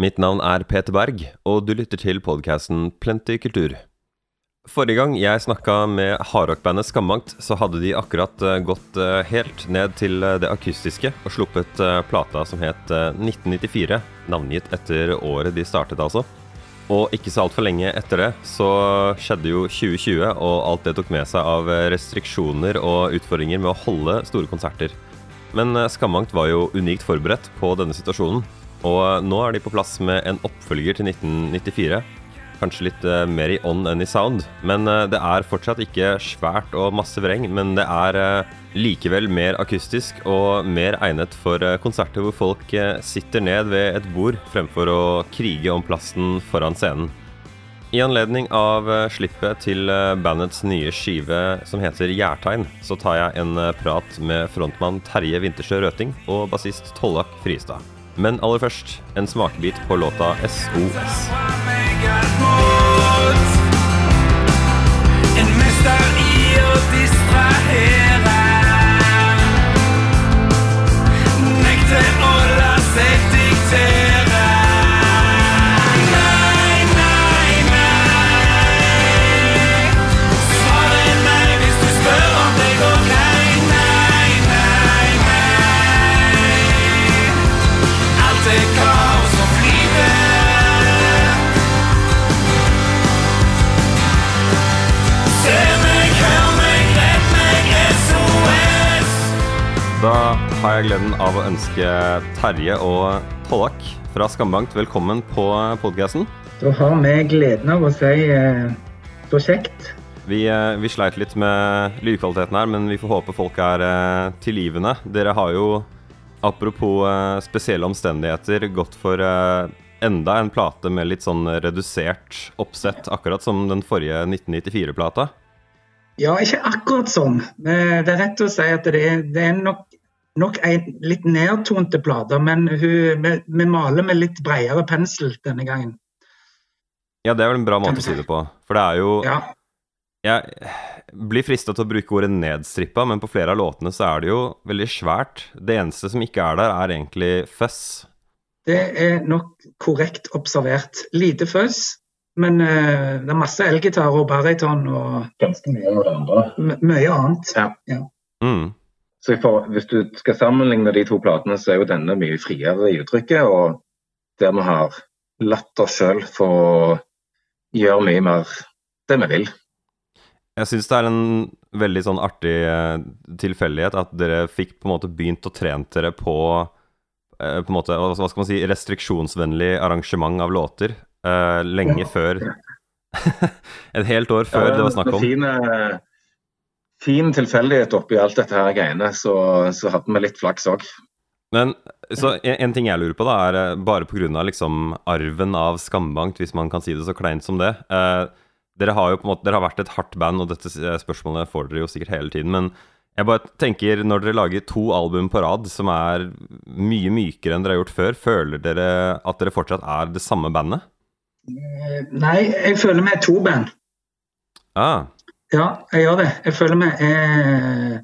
Mitt navn er Peter Berg, og du lytter til podkasten Plenty kultur. Forrige gang jeg snakka med hardrockbandet Skammangt, så hadde de akkurat uh, gått uh, helt ned til uh, det akustiske og sluppet plata som het 1994, navngitt etter året de startet, altså. Og ikke så altfor lenge etter det så skjedde jo 2020, og alt det tok med seg av restriksjoner og utfordringer med å holde store konserter. Men Skammangt var jo unikt forberedt på denne situasjonen. Og nå er de på plass med en oppfølger til 1994. Kanskje litt uh, mer i ånd enn i sound. Men uh, det er fortsatt ikke svært og masse vreng. Men det er uh, likevel mer akustisk og mer egnet for konserter hvor folk sitter ned ved et bord fremfor å krige om plassen foran scenen. I anledning av slippet til bandets nye skive som heter Gjærtegn, så tar jeg en prat med frontmann Terje Wintersjø Røting og bassist Tollak Fristad. Men aller først en smakebit på låta SOS. En mester i å distrahere. Da har jeg gleden av å ønske Terje og Pollak fra Skambankt velkommen på podkasten. Da har vi gleden av å si eh, så kjekt. Vi, eh, vi, sleit litt med lydkvaliteten her, men vi får håpe folk er eh, tilgivende. Dere har jo, apropos eh, spesielle omstendigheter, gått for eh, enda en plate med litt sånn redusert oppsett, akkurat som den forrige 1994-plata. Ja, ikke akkurat sånn. Det er rett å si at det er, det er nok nok en litt nedtonte plate, men hun, vi, vi, maler med litt bredere pensel denne gangen. Ja, det er vel en bra måte å si det på. For det er jo ja. Jeg blir frista til å bruke ordet nedstrippa, men på flere av låtene så er det jo veldig svært. Det eneste som ikke er der, er egentlig fuzz. Det er nok korrekt observert. Lite fuzz, men uh, det er masse elgitar og baryton og Ganske mye av det andre. Mye annet. Ja. ja. Mm. Så for, Hvis du skal sammenligne de to platene, så er jo denne mye friere i uttrykket. Og der vi har latt oss sjøl få gjøre mye mer det vi vil. Jeg syns det er en veldig sånn artig eh, tilfeldighet at dere fikk på en måte begynt å trene dere på eh, på en måte, hva skal man si, restriksjonsvennlig arrangement av låter uh, lenge ja. før Et helt år før ja, det var snakk om. Fine, fin tilfeldighet oppi alt dette her greiene, så, så hadde vi litt flaks òg. Men så en, en, ting jeg lurer på, da, er eh, bare pga. Liksom arven av Skambankt, hvis man kan si det så kleint som det. Eh, dere har jo på en måte, dere har vært et hardt band, og dette spørsmålet får dere jo sikkert hele tiden. Men jeg bare tenker, når dere lager to album på rad som er mye mykere enn dere har gjort før, føler dere at dere fortsatt er det samme bandet? Nei, jeg føler vi er to band. Ah. Ja, jeg gjør det. Jeg føler vi er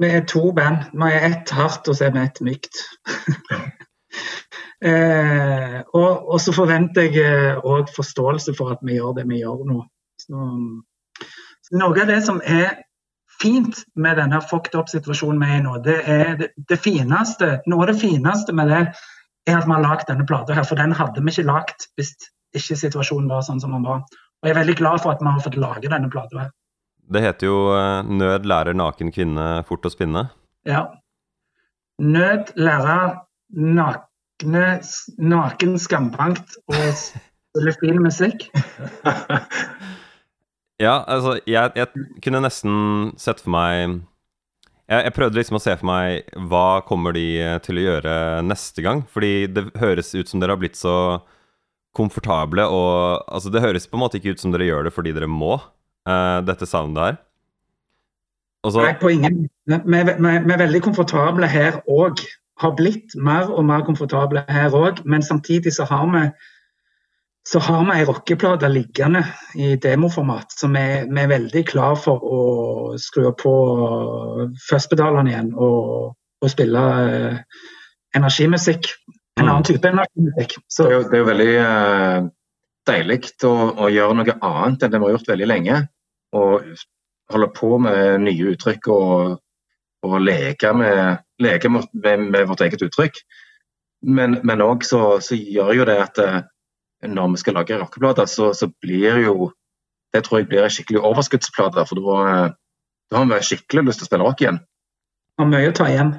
Vi er to band. Vi er ett hardt, og så er vi ett mykt. eh, og, og, så forventer jeg òg eh, forståelse for at vi gjør det vi gjør nå. Så, så noe av det som er fint med denne fucked up-situasjonen vi er i nå, det er det, det, fineste Noe av det fineste med det er at vi har lagd denne plata her, for den hadde vi ikke lagd hvis ikke situasjonen var sånn som den var. Og jeg er veldig glad for at vi har fått lage denne plata. Det heter jo uh, 'Nød lærer naken kvinne fort å spinne'. Ja. Nød lærer nakne, naken skambankt å spille fin musikk. ja, altså, jeg, jeg, kunne nesten sett for meg jeg, jeg, prøvde liksom å se for meg hva kommer de til å gjøre neste gang. Fordi det høres ut som dere har blitt så komfortable og Altså, det høres på en måte ikke ut som dere gjør det fordi dere må, uh, dette soundet her. Også, Nei, på ingen Vi er veldig komfortable her òg. Har blitt mer og mer komfortable her òg, men samtidig så har vi så har vi ei rockeplate liggende i demoformat, så vi, vi, er veldig klar for å skru på førstpedalene igjen og, og spille uh, energimusikk en annen type energimusikk. Det, er jo, det er jo veldig uh, deilig å, å, gjøre noe annet enn det vi har gjort veldig lenge. Og holde på med nye uttrykk og, og leke, med, leke med, med, vårt eget uttrykk. Men òg så, så, gjør jo det at uh, når vi skal lage rockeplater, så, så, blir jo Det tror jeg blir en skikkelig overskuddsplate. For da, uh, har vi skikkelig lyst til å spille rock igjen. Og mye å ta igjen.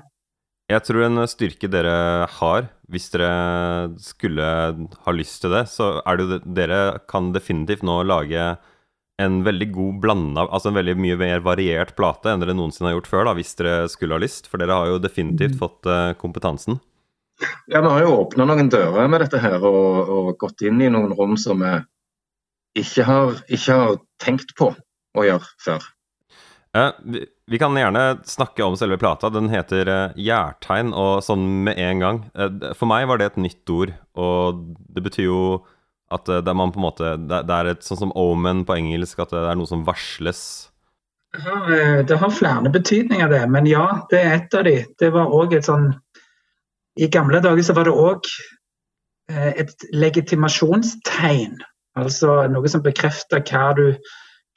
Jeg tror en styrke dere har, hvis dere skulle ha lyst til det, så er det Dere kan definitivt nå lage en veldig god blanda Altså en veldig mye mer variert plate enn dere noensinne har gjort før, da, hvis dere skulle ha lyst. For dere har jo definitivt mm. fått uh, kompetansen. Ja, vi har jo åpna noen dører med dette her, og, og, gått inn i noen rom som vi ikke har, ikke har tenkt på å gjøre før. Vi, kan gjerne snakke om selve plata. Den heter uh, og sånn med en gang. Uh, for meg var det et nytt ord, og det betyr jo at det er måte Det, er et sånn som omen på engelsk, at det er noe som varsles. Det har, flere betydninger, det. Men ja, det er et av de. Det var òg et sånn I gamle dager så var det òg et legitimasjonstegn. Altså noe som bekrefter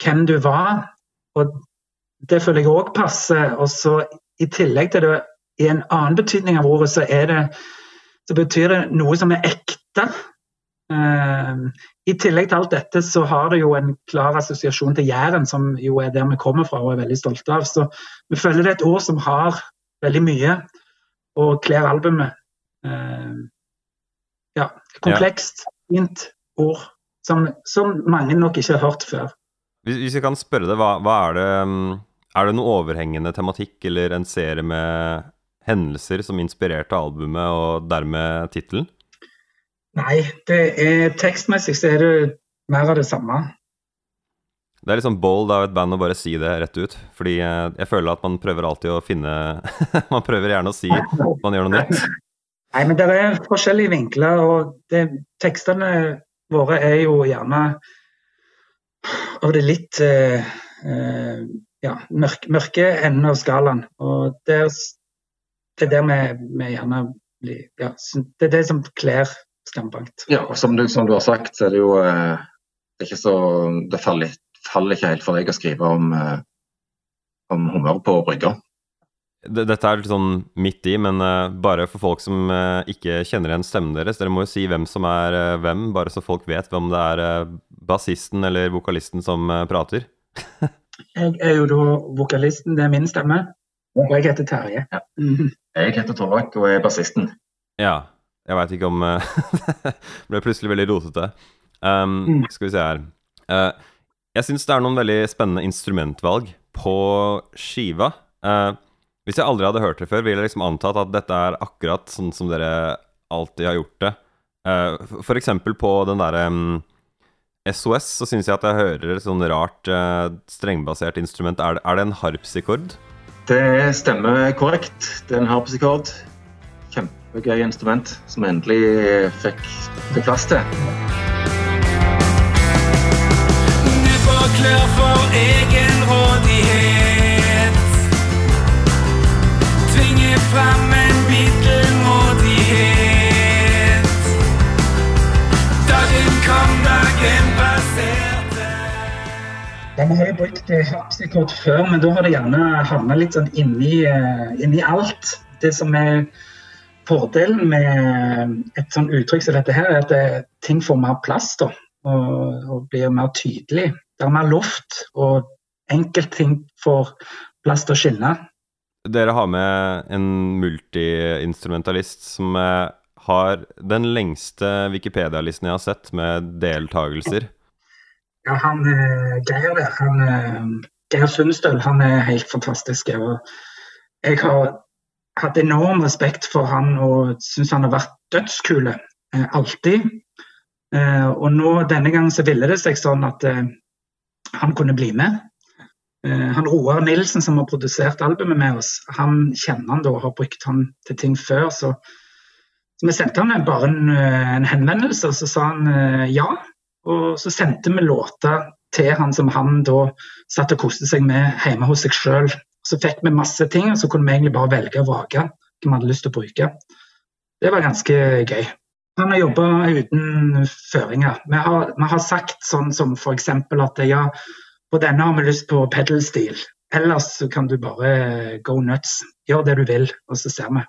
hvem du var. Og det føler jeg òg passer. Og så I tillegg til det, i en annen betydning av ordet, så, er det, så betyr det noe som er ekte. Uh, I tillegg til alt dette så har det jo en klar assosiasjon til Jæren, som jo er der vi kommer fra og er veldig stolte av. Så vi føler det er et ord som har veldig mye, og kler albumet. Uh, ja, komplekst, fint ord som, som, mange nok ikke har hørt før. Hvis, jeg kan spørre deg, hva, hva er det um er det noe overhengende tematikk eller en serie med hendelser som inspirerte albumet, og dermed tittelen? Nei, det er tekstmessig så er det mer av det samme. Det er litt sånn bold av et band å bare si det rett ut. Fordi jeg føler at man prøver alltid å finne Man prøver gjerne å si at man gjør noe nytt. Nei, men det er forskjellige vinkler, og det, tekstene våre er jo gjerne Og det litt eh, eh, ja, mørke, mørke enden av skalaen. Og det er, det er der vi, vi, gjerne blir ja, Det er det som kler Skambankt. Ja, og som du, som du, har sagt, så er det jo eh, det, er så, det faller, faller, ikke helt for deg å skrive om, eh, om humør på brygga. Dette er litt sånn midt i, men uh, bare for folk som ikke kjenner igjen stemmen deres. Dere må jo si hvem som er hvem, bare så folk vet hvem det er bassisten eller vokalisten som prater. Jeg er jo da vokalisten, det er min stemme. Og jeg heter Terje. Ja. Jeg heter Torvak og er bassisten. Ja. Jeg veit ikke om Det ble plutselig veldig rotete. Um, mm. Skal vi se her. Uh, jeg syns det er noen veldig spennende instrumentvalg på skiva. Uh, hvis jeg aldri hadde hørt det før, ville jeg liksom antatt at dette er akkurat sånn som dere alltid har gjort det. Uh, for eksempel på den derre um, SOS så syns jeg at jeg hører et sånn rart uh, strengbasert instrument. Er det, er det en harpsikord? Det stemmer korrekt. Det er en harpsikord. Kjempegøy instrument som endelig fikk, fikk plass til. Du får klør for egenrådighet. Tvinger frem Vi har jo brukt harpsikord før, men da har det gjerne havna litt sånn inni, eh, inni, alt. Det som er fordelen med et sånn uttrykk som dette her, er at det, ting får mer plass da, og, og, blir mer tydelig. Det er mer luft, og enkeltting får plass til å skinne. Dere har med en multiinstrumentalist som eh, har den lengste Wikipedia-listen jeg har sett med deltakelser. Ja, han eh, Geir der, han, eh, Geir Sundstøl, han er helt fantastisk. Og jeg har hatt enorm respekt for han og syns han har vært dødskule. Eh, alltid. Og nå, denne gangen så ville det seg sånn at han kunne bli med. Han Roar Nilsen som har produsert albumet med oss, han kjenner han da og har brukt han til ting før. Så, så vi sendte han bare en, en henvendelse, og så sa han ja. Og så sendte vi låter til han som han da satt og koste seg med hjemme hos seg sjøl. Så fikk vi masse ting, og så kunne vi egentlig bare velge og vrake hva vi hadde lyst til å bruke. det var ganske gøy. Han har jobba uten føringer. Vi har, vi har, sagt sånn som f.eks. at ja, på denne har vi lyst på pedal-stil. Ellers så kan du bare go nuts. Gjør det du vil, og så ser vi.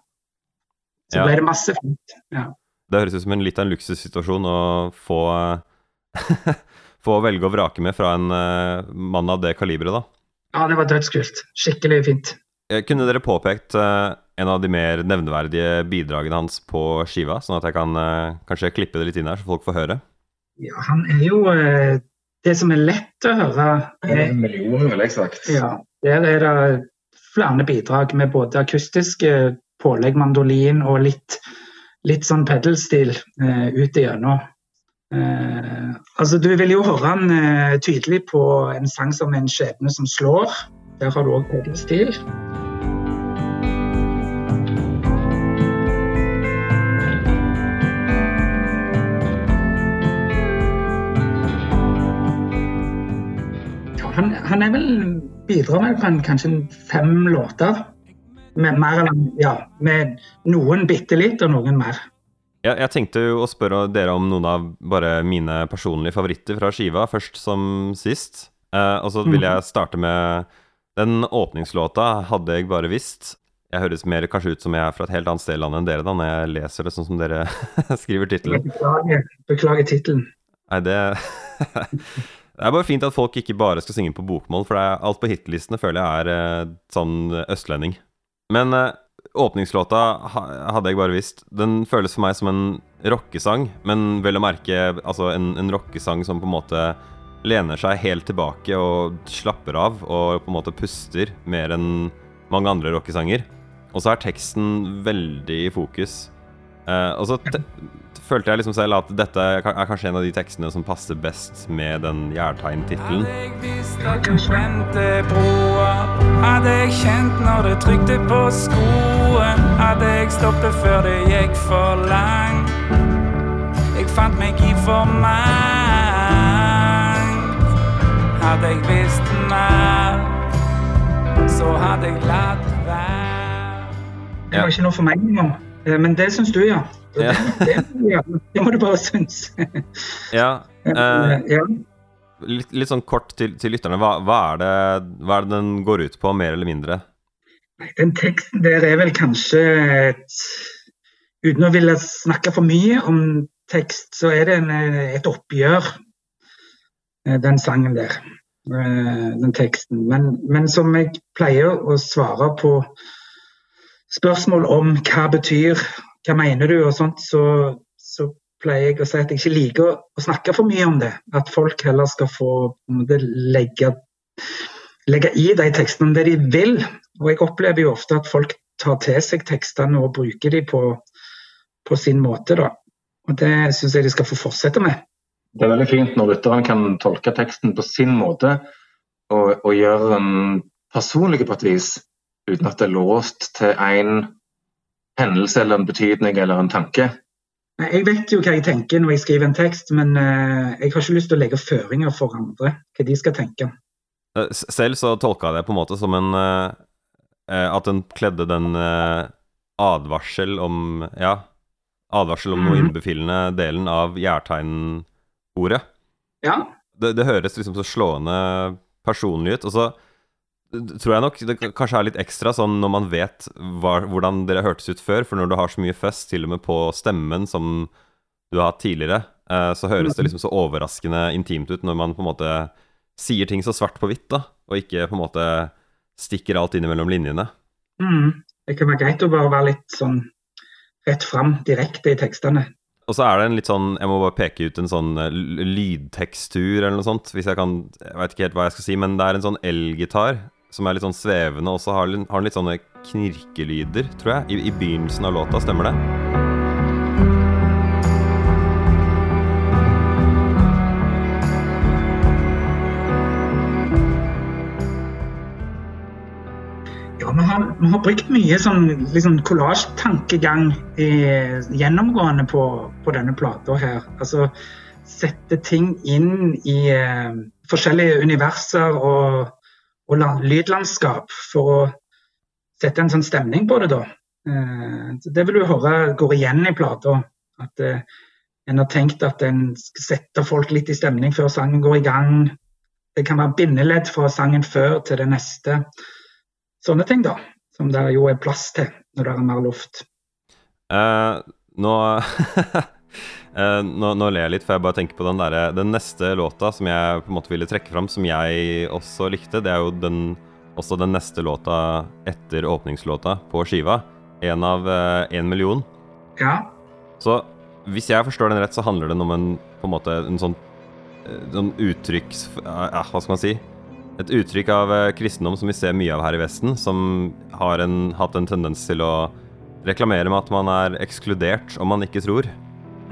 Så ja. ble det masse fint. Ja. Det høres ut som en litt av en luksussituasjon å få, få velge og vrake med fra en uh, mann av det kaliberet, da. Ja, det var dødskult. Skikkelig fint. Kunne dere påpekt uh, en av de mer nevneverdige bidragene hans på skiva, sånn at jeg kan uh, kanskje klippe det litt inn her, så folk får høre? Ja, han er jo uh, Det som er lett å høre En million, ville jeg sagt. Ja, der er det flere bidrag med både akustiske pålegg, mandolin og litt, litt sånn pedalstil uh, ut igjennom. Uh, altså, du vil jo høre han eh, tydelig på en sang som 'En skjebne som slår'. Der har du òg pedalstil. han, han, er vel bidrar med en, kanskje fem låter. Med, mer, ja, med noen bitte litt, og noen mer. Ja, jeg tenkte jo å spørre dere om noen av bare mine personlige favoritter fra skiva, først som sist. Eh, og så vil mm. jeg starte med den åpningslåta, 'Hadde jeg bare visst'. Jeg høres mer kanskje ut som jeg er fra et helt annet sted i landet enn dere da, når jeg leser det sånn som dere skriver tittelen. Beklager, beklager tittelen. Nei, det Det er bare fint at folk ikke bare skal synge på bokmål, for alt på hitlistene føler jeg er eh, sånn østlending. Men eh, åpningslåta hadde jeg bare visst. Den føles for meg som en rockesang, men vel å merke altså en, en rockesang som på en måte lener seg helt tilbake og slapper av og på en måte puster mer enn mange andre rockesanger. Og så er teksten veldig i fokus. Eh, og så følte jeg liksom selv at dette er kanskje en av de tekstene som passer best med den Jærtegn-tittelen. Hadde jeg visst at du brente broer, hadde jeg kjent når det trykte på skoen, hadde jeg stoppet før det gikk for langt. Jeg fant meg i for mangt. Hadde jeg visst mer, så hadde jeg latt være. Det var ikke noe for meg engang. Eh, men det syns du, ja. Ja. Det, det, det, må du bare synes. ja. Uh, ja. Litt, litt, sånn kort til, til lytterne. Hva, hva, er det, hva, er det, den går ut på, mer eller mindre? Den teksten der er vel kanskje et, Uten å ville snakke for mye om tekst, så er det en, et oppgjør, eh, den sangen der. Den teksten. Men, men som jeg pleier å svare på spørsmål om hva betyr hva mener du, og sånt, så, så, pleier jeg å si at jeg ikke liker å snakke for mye om det. At folk heller skal få legge, legge i de tekstene det de vil. Og jeg opplever jo ofte at folk tar til seg tekstene og bruker de på, på sin måte, da. Og det syns jeg de skal få fortsette med. Det er veldig fint når lytteren kan tolke teksten på sin måte og, og gjøre den personlig på et vis, uten at det er låst til én hendelse eller en betydning eller en tanke? Jeg vet jo hva jeg tenker når jeg skriver en tekst, men uh, jeg har ikke lyst til å legge føringer for andre, hva de skal tenke. Eh, selv så tolka jeg det på en måte som en uh, At den kledde den advarsel om Ja, advarsel om mm. noe mhm. innbefillende delen av gjærtegnordet. Ja. Det, det, høres liksom så slående personlig ut. Og så tror jeg nok det kanskje er litt ekstra sånn når man vet hva, hvordan dere hørtes ut før. For når du har så mye fest, til og med på stemmen, som du har hatt tidligere, eh, så høres det liksom så overraskende intimt ut når man på en måte sier ting så svart på hvitt, da. Og ikke på en måte stikker alt innimellom linjene. Mm. Det kan være greit å bare være litt sånn rett fram, direkte i tekstene. Og så er det en litt sånn Jeg må bare peke ut en sånn eh, lydtekstur eller noe sånt. Hvis jeg kan Jeg vet ikke helt hva jeg skal si, men det er en sånn elgitar som er litt sånn svevende, og så har, har den litt sånne knirkelyder, tror jeg, i, i begynnelsen av låta. Stemmer det? Vi har, vi har brukt mye sånn liksom kollasjtankegang gjennomgående på, på denne plata her. Altså sette ting inn i eh, forskjellige universer og og lydlandskap for å sette en sånn stemning på det, da. Uh, det vil du høre går igjen i plata. At uh, en har tenkt at en skal sette folk litt i stemning før sangen går i gang. Det kan være bindeledd fra sangen før til det neste. Sånne ting, da. Som det jo er plass til når det er mer luft. Uh, nå Uh, nå, nå, ler jeg litt, for jeg bare tenker på den der, Den neste låta som jeg på en måte ville trekke fram, som jeg også likte, det er jo den, også den neste låta etter åpningslåta på skiva. En av én uh, million. Ja. Så hvis jeg forstår den rett, så handler den om en på en måte en sånn, eh, sånn uttrykk uh, Hva skal man si? Et uttrykk av kristendom som vi ser mye av her i Vesten, som har en, hatt en tendens til å reklamere med at man er ekskludert om man ikke tror.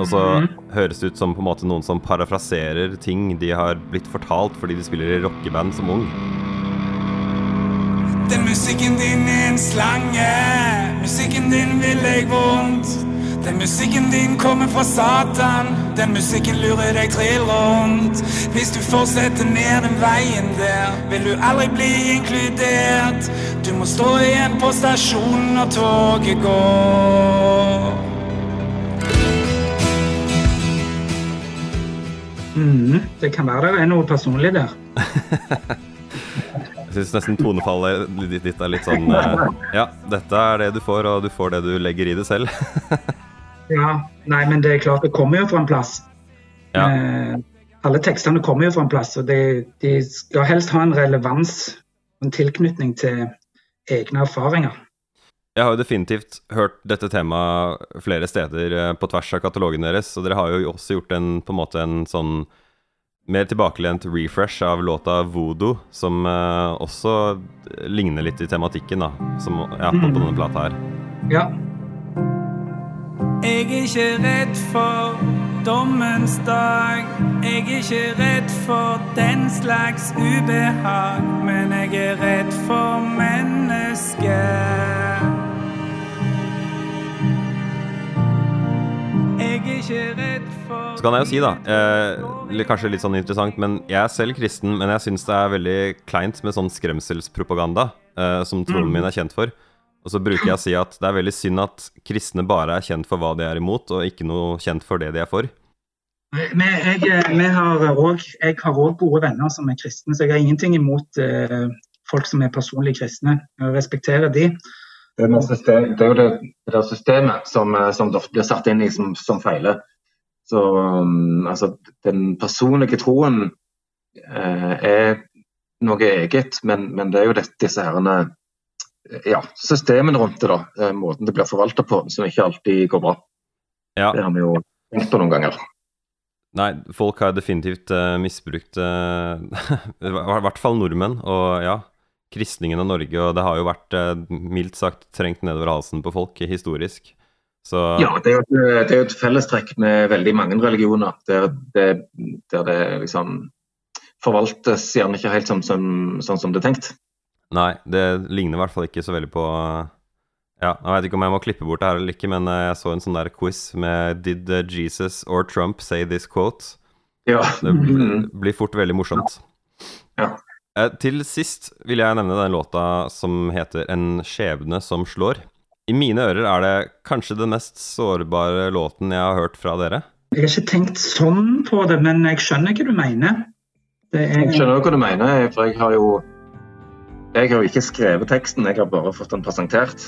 Og så mm. høres det ut som på en måte noen som parafraserer ting de har blitt fortalt fordi de spiller i rockeband som ung. Den musikken din er en slange, musikken din vil deg vondt. Den musikken din kommer fra Satan, den musikken lurer deg trill rundt. Hvis du fortsetter ned den veien der, vil du aldri bli inkludert. Du må stå igjen på stasjonen når toget går. Mm, det kan være det er noe personlig der. Jeg syns nesten tonefallet ditt er litt sånn uh, Ja, dette er det du får, og du får det du legger i det selv. ja. Nei, men det er klart, det kommer jo fra en plass. Ja. Eh, alle tekstene kommer jo fra en plass, og de, de skal helst ha en relevans, en tilknytning til egne erfaringer. Jeg har jo definitivt hørt dette temaet flere steder eh, på tvers av katalogen deres, og dere har jo også gjort en, på en måte en sånn mer tilbakelent refresh av låta 'Voodoo', som uh, også ligner litt i tematikken, da, som ja, på, på denne plata her. Ja. Jeg er ikke redd for dommens dag. Jeg er ikke redd for den slags ubehag, men jeg er redd for mennesket. Så kan jeg jo si, da, eh, kanskje litt sånn interessant, men jeg er selv kristen, men jeg syns det er veldig kleint med sånn skremselspropaganda, eh, som tronen mm. min er kjent for. Og så bruker jeg å si at det er veldig synd at kristne bare er kjent for hva de er imot, og ikke noe kjent for det de er for. Men jeg, jeg har òg gode venner som er kristne, så jeg har ingenting imot eh, folk som er personlig kristne. Jeg respekterer de. Det er, system, det er jo det, det systemet som, eh, som ofte blir satt inn i som, som feiler. Så um, altså, den personlige troen eh, er noe eget, men, men, det er jo dette, disse herrene ja, systemene rundt det, da. Eh, måten det blir forvalta på, som ikke alltid går bra. Ja. Det har vi jo tenkt på noen ganger. Nei, folk har definitivt uh, misbrukt uh, I hvert fall nordmenn. Og ja, kristningen av Norge, og det har jo vært uh, mildt sagt trengt nedover halsen på folk historisk. Så... Ja, det er, jo, det er et fellestrekk med veldig mange religioner, der det, der det liksom forvaltes gjerne ikke helt sånn som, sånn som det er tenkt. Nei, det ligner i hvert fall ikke så veldig på ja, Jeg vet ikke om jeg må klippe bort det her eller ikke, men eh, jeg så en sånn der quiz med 'Did eh, Jesus or Trump say this quote?' Ja. Det blir fort veldig morsomt. Ja. Eh, til sist vil jeg nevne den låta som heter 'En skjebne som slår'. I mine ører er det kanskje den mest sårbare låten jeg har hørt fra dere. Jeg har ikke tenkt sånn på det, men jeg skjønner hva du mener. Er... Jeg skjønner hva du mener, for jeg har jo Jeg har jo ikke skrevet teksten, jeg har bare fått den presentert.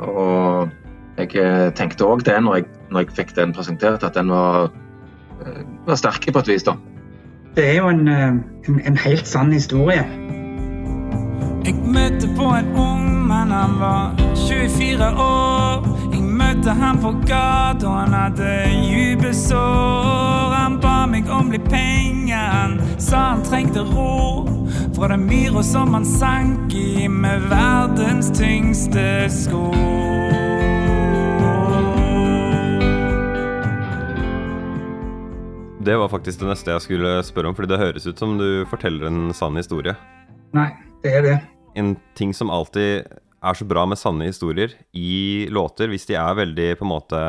Og jeg eh, tenkte òg det når jeg, når jeg, fikk den presentert, at den var, eh, var sterk på et vis, da. Det er jo en, eh, en, en helt sann historie. Jeg møtte på en ung mann, han var 24 år. Jeg møtte ham på gata, han hadde dype sår. Han ba meg om litt penger, han sa han trengte ro. Fra den myra som han sank i med verdens tyngste sko. Det var faktisk det neste jeg skulle spørre om, fordi det høres ut som du forteller en sann historie. Nei, det er det. En ting som alltid er så bra med sanne historier i låter, hvis de er veldig på en måte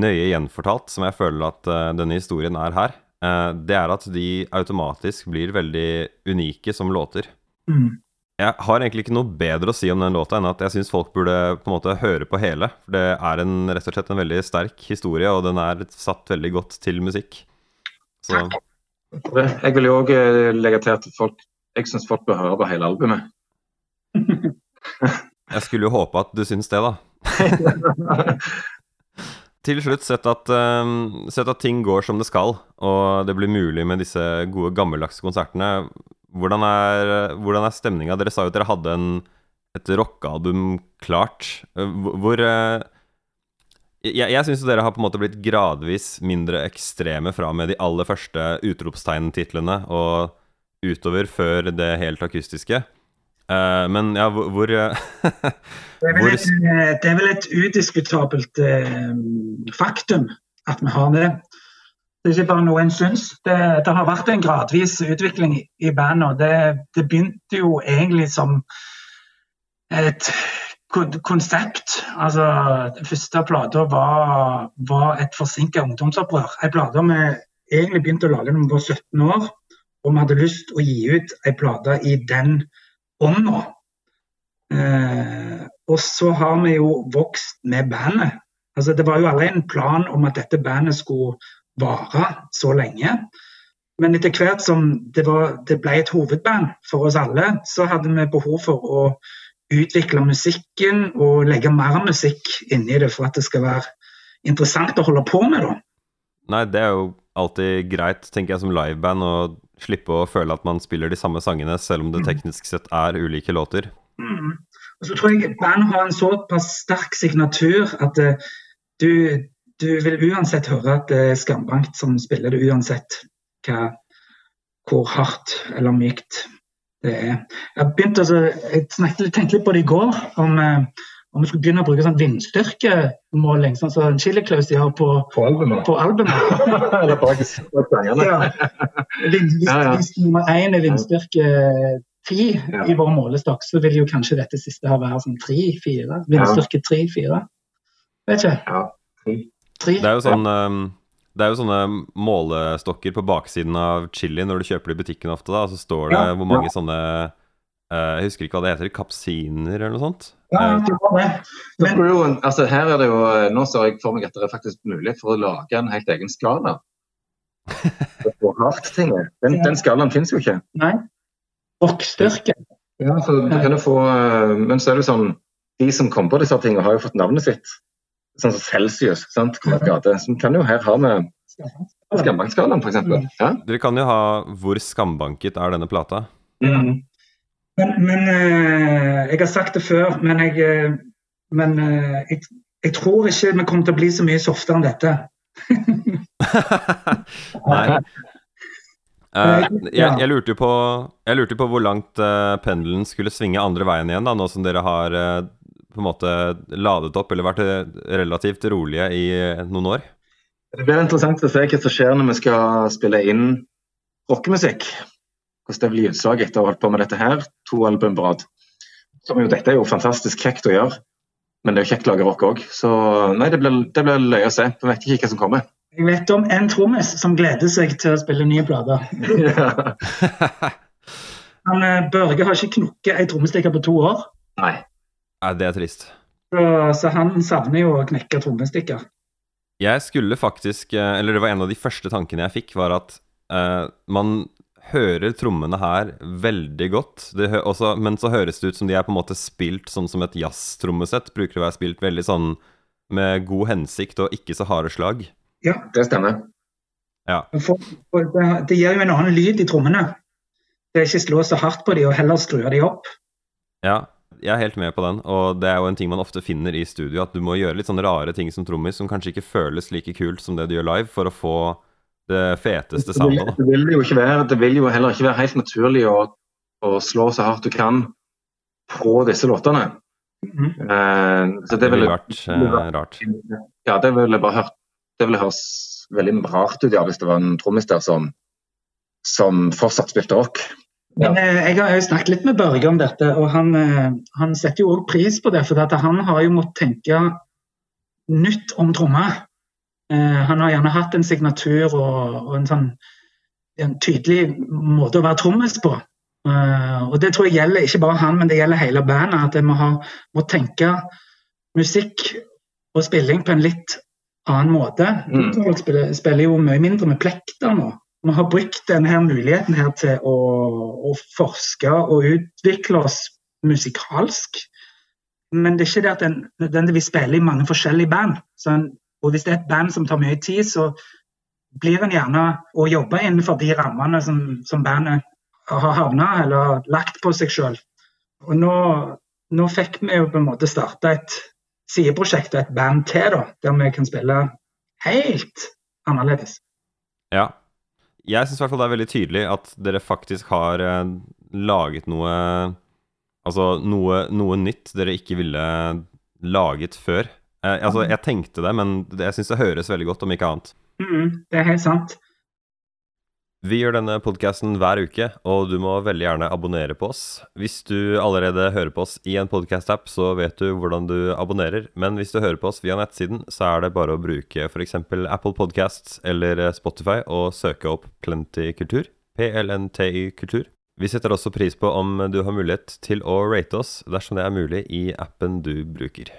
nøye gjenfortalt, som jeg føler at uh, denne historien er her, uh, det er at de automatisk blir veldig unike som låter. Mm. Jeg har egentlig ikke noe bedre å si om den låta enn at jeg syns folk burde på en måte høre på hele. For det er en, rett og slett en veldig sterk historie, og den er satt veldig godt til musikk. Så Jeg vil jo òg eh, legge til at folk, jeg syns folk bør høre på hele albumet. jeg skulle jo håpe at du syns det, da. Til slutt, sett at, um, sett at, ting går som det skal, og det blir mulig med disse gode, gammeldagse konsertene. Hvordan er, hvordan er stemninga? Dere sa jo at dere hadde en, et rockealbum klart. Hvor uh, Jeg, jeg syns dere har på en måte blitt gradvis mindre ekstreme fra med de aller første utropstegntitlene og utover før det helt akustiske. Uh, men ja, hvor, hvor det, er hvor... et, eh, det, er vel et udiskutabelt uh, faktum at vi har det. Det er ikke bare noe en syns. Det, det, har vært en gradvis utvikling i bandet. Det, det begynte jo egentlig som et konsept. Altså, Den første plata var, var, et forsinka ungdomsopprør. En plate vi egentlig begynte å lage da vi var 17 år. Og vi hadde lyst å gi ut en plate i den ånda. Eh, og så har vi jo vokst med bandet. Altså, det var jo aldri en plan om at dette bandet skulle vare så lenge. Men etter hvert som det, var, det ble et hovedband for oss alle, så hadde vi behov for å utvikle musikken og legge mer musikk inni det for at det skal være interessant å holde på med. da. Nei, det er jo alltid greit, tenker jeg, som liveband å slippe å føle at man spiller de samme sangene, selv om det mm. teknisk sett er ulike låter. Mm. Og så tror jeg band har en såpass sterk signatur at uh, du, du, vil uansett høre at det er Skambankt som spiller det, uansett hva, hvor hardt eller mykt det er. Jeg begynte altså, jeg tenkte litt på det i går, om uh, om vi skulle begynne å bruke sånn vindstyrkemåling, sånn som Chili Claus har på, på albumet. På albumet. Eller bak sangene. ja. Hvis, hvis nummer én er vindstyrke ti ja. i vår målestokk, så vil jo kanskje dette siste her være sånn tre-fire. Vindstyrke tre-fire. Vet ikke. Ja, tre. Det er jo sånn um, det er jo sånne målestokker på baksiden av chili når du kjøper det i butikken ofte. da, Så står det ja, hvor mange ja. sånne Jeg husker ikke hva det heter. Kapsiner eller noe sånt? Ja, det var det. Men, jo, altså, her er det jo, nå ser jeg for meg at det er faktisk mulig for å lage en helt egen skala. Den, den skalaen finnes jo ikke. Nei. Rockstyrke. Ja, så du kan jo få eh, Men så er det jo sånn De som kom på disse tingene, har jo fått navnet sitt. Sånn som Celsius. sant? Gate. Som kan jo her ha med Skambankskalaen, f.eks. Ja? Dere kan jo ha Hvor skambanket er denne plata? Mm. Men, men uh, jeg har sagt det før, men jeg, uh, men, uh, jeg, jeg, tror ikke vi kommer til å bli så mye softere enn dette. Nei. Jeg, jeg, lurte på, jeg, lurte på, hvor langt pendelen skulle svinge andre veien igjen, da, nå som dere har på en måte ladet opp eller vært relativt rolige i noen år? Det blir interessant å se hva som skjer når vi skal spille inn rockemusikk hvordan det blir utslag etter å ha holdt på med dette her, to album på rad. Som jo, dette er jo fantastisk kjekt å gjøre, men det er jo kjekt å lage rock òg. Så nei, det blir, det blir løye å se. Vi vet ikke hva som kommer. Jeg vet om en trommis som gleder seg til å spille nye plater. Han, eh, Børge har ikke knukket ei trommestikke på to år. Nei. Nei, det er trist. Så, så han savner jo å knekke trommestikker. Jeg skulle faktisk eh, Eller det var en av de første tankene jeg fikk, var at uh, man hører trommene her veldig godt. Også, men så høres det ut som de er på en måte spilt sånn som et jazztrommesett. Bruker å være spilt veldig sånn med god hensikt og ikke så harde slag. Ja, det stemmer. Ja. For, for det, det, gir jo en annen lyd i trommene. Det er ikke slå så hardt på de og heller skru de opp. Ja, jeg er helt med på den. Og det er jo en ting man ofte finner i studio, at du må gjøre litt sånne rare ting som trommis som kanskje ikke føles like kult som det du gjør live, for å få det feteste soundet. Det, vil jo ikke være, det vil jo heller ikke være helt naturlig å, å slå så hardt du kan på disse låtene. Mm. Uh, så det, det ville vært uh, rart. Ja, det ville bare hørt Det ville høres veldig rart ut ja, hvis det var en trommis der som, som fortsatt spilte rock. Ja. Men eh, Jeg har jo snakket litt med Børge om dette, og han, han setter jo òg pris på det. For han har jo måttet tenke nytt om trommer. Eh, han har gjerne hatt en signatur og, og en sånn en tydelig måte å være trommis på. Uh, og det tror jeg gjelder ikke bare han, men det gjelder hele bandet. At vi må, må tenke musikk og spilling på en litt annen måte. Mm. Folk spiller, spiller, jo mye mindre med plekter nå. Vi har brukt denne muligheten her til å, å, forske og utvikle oss musikalsk. Men det er ikke det at en nødvendigvis spiller i mange forskjellige band. Så en, og hvis det er et band som tar mye tid, så blir en gjerne å jobbe innenfor de rammene som, som bandet har havna eller lagt på seg sjøl. Og nå, nå, fikk vi jo på en måte starta et sideprosjekt og et band til, da, der vi kan spille helt annerledes. Ja. Jeg syns i hvert fall det er veldig tydelig at dere faktisk har eh, laget noe Altså noe, noe, nytt dere ikke ville laget før. Eh, altså, jeg tenkte det, men jeg syns det høres veldig godt, om ikke annet. Mm, det er helt sant. Vi gjør denne podkasten hver uke, og du må veldig gjerne abonnere på oss. Hvis du allerede hører på oss i en podkast-app, så vet du hvordan du abonnerer. Men hvis du hører på oss via nettsiden, så er det bare å bruke f.eks. Apple Podcasts eller Spotify og søke opp Plenty Kultur. PLNTY Kultur. Vi setter også pris på om du har mulighet til å rate oss dersom det er mulig i appen du bruker.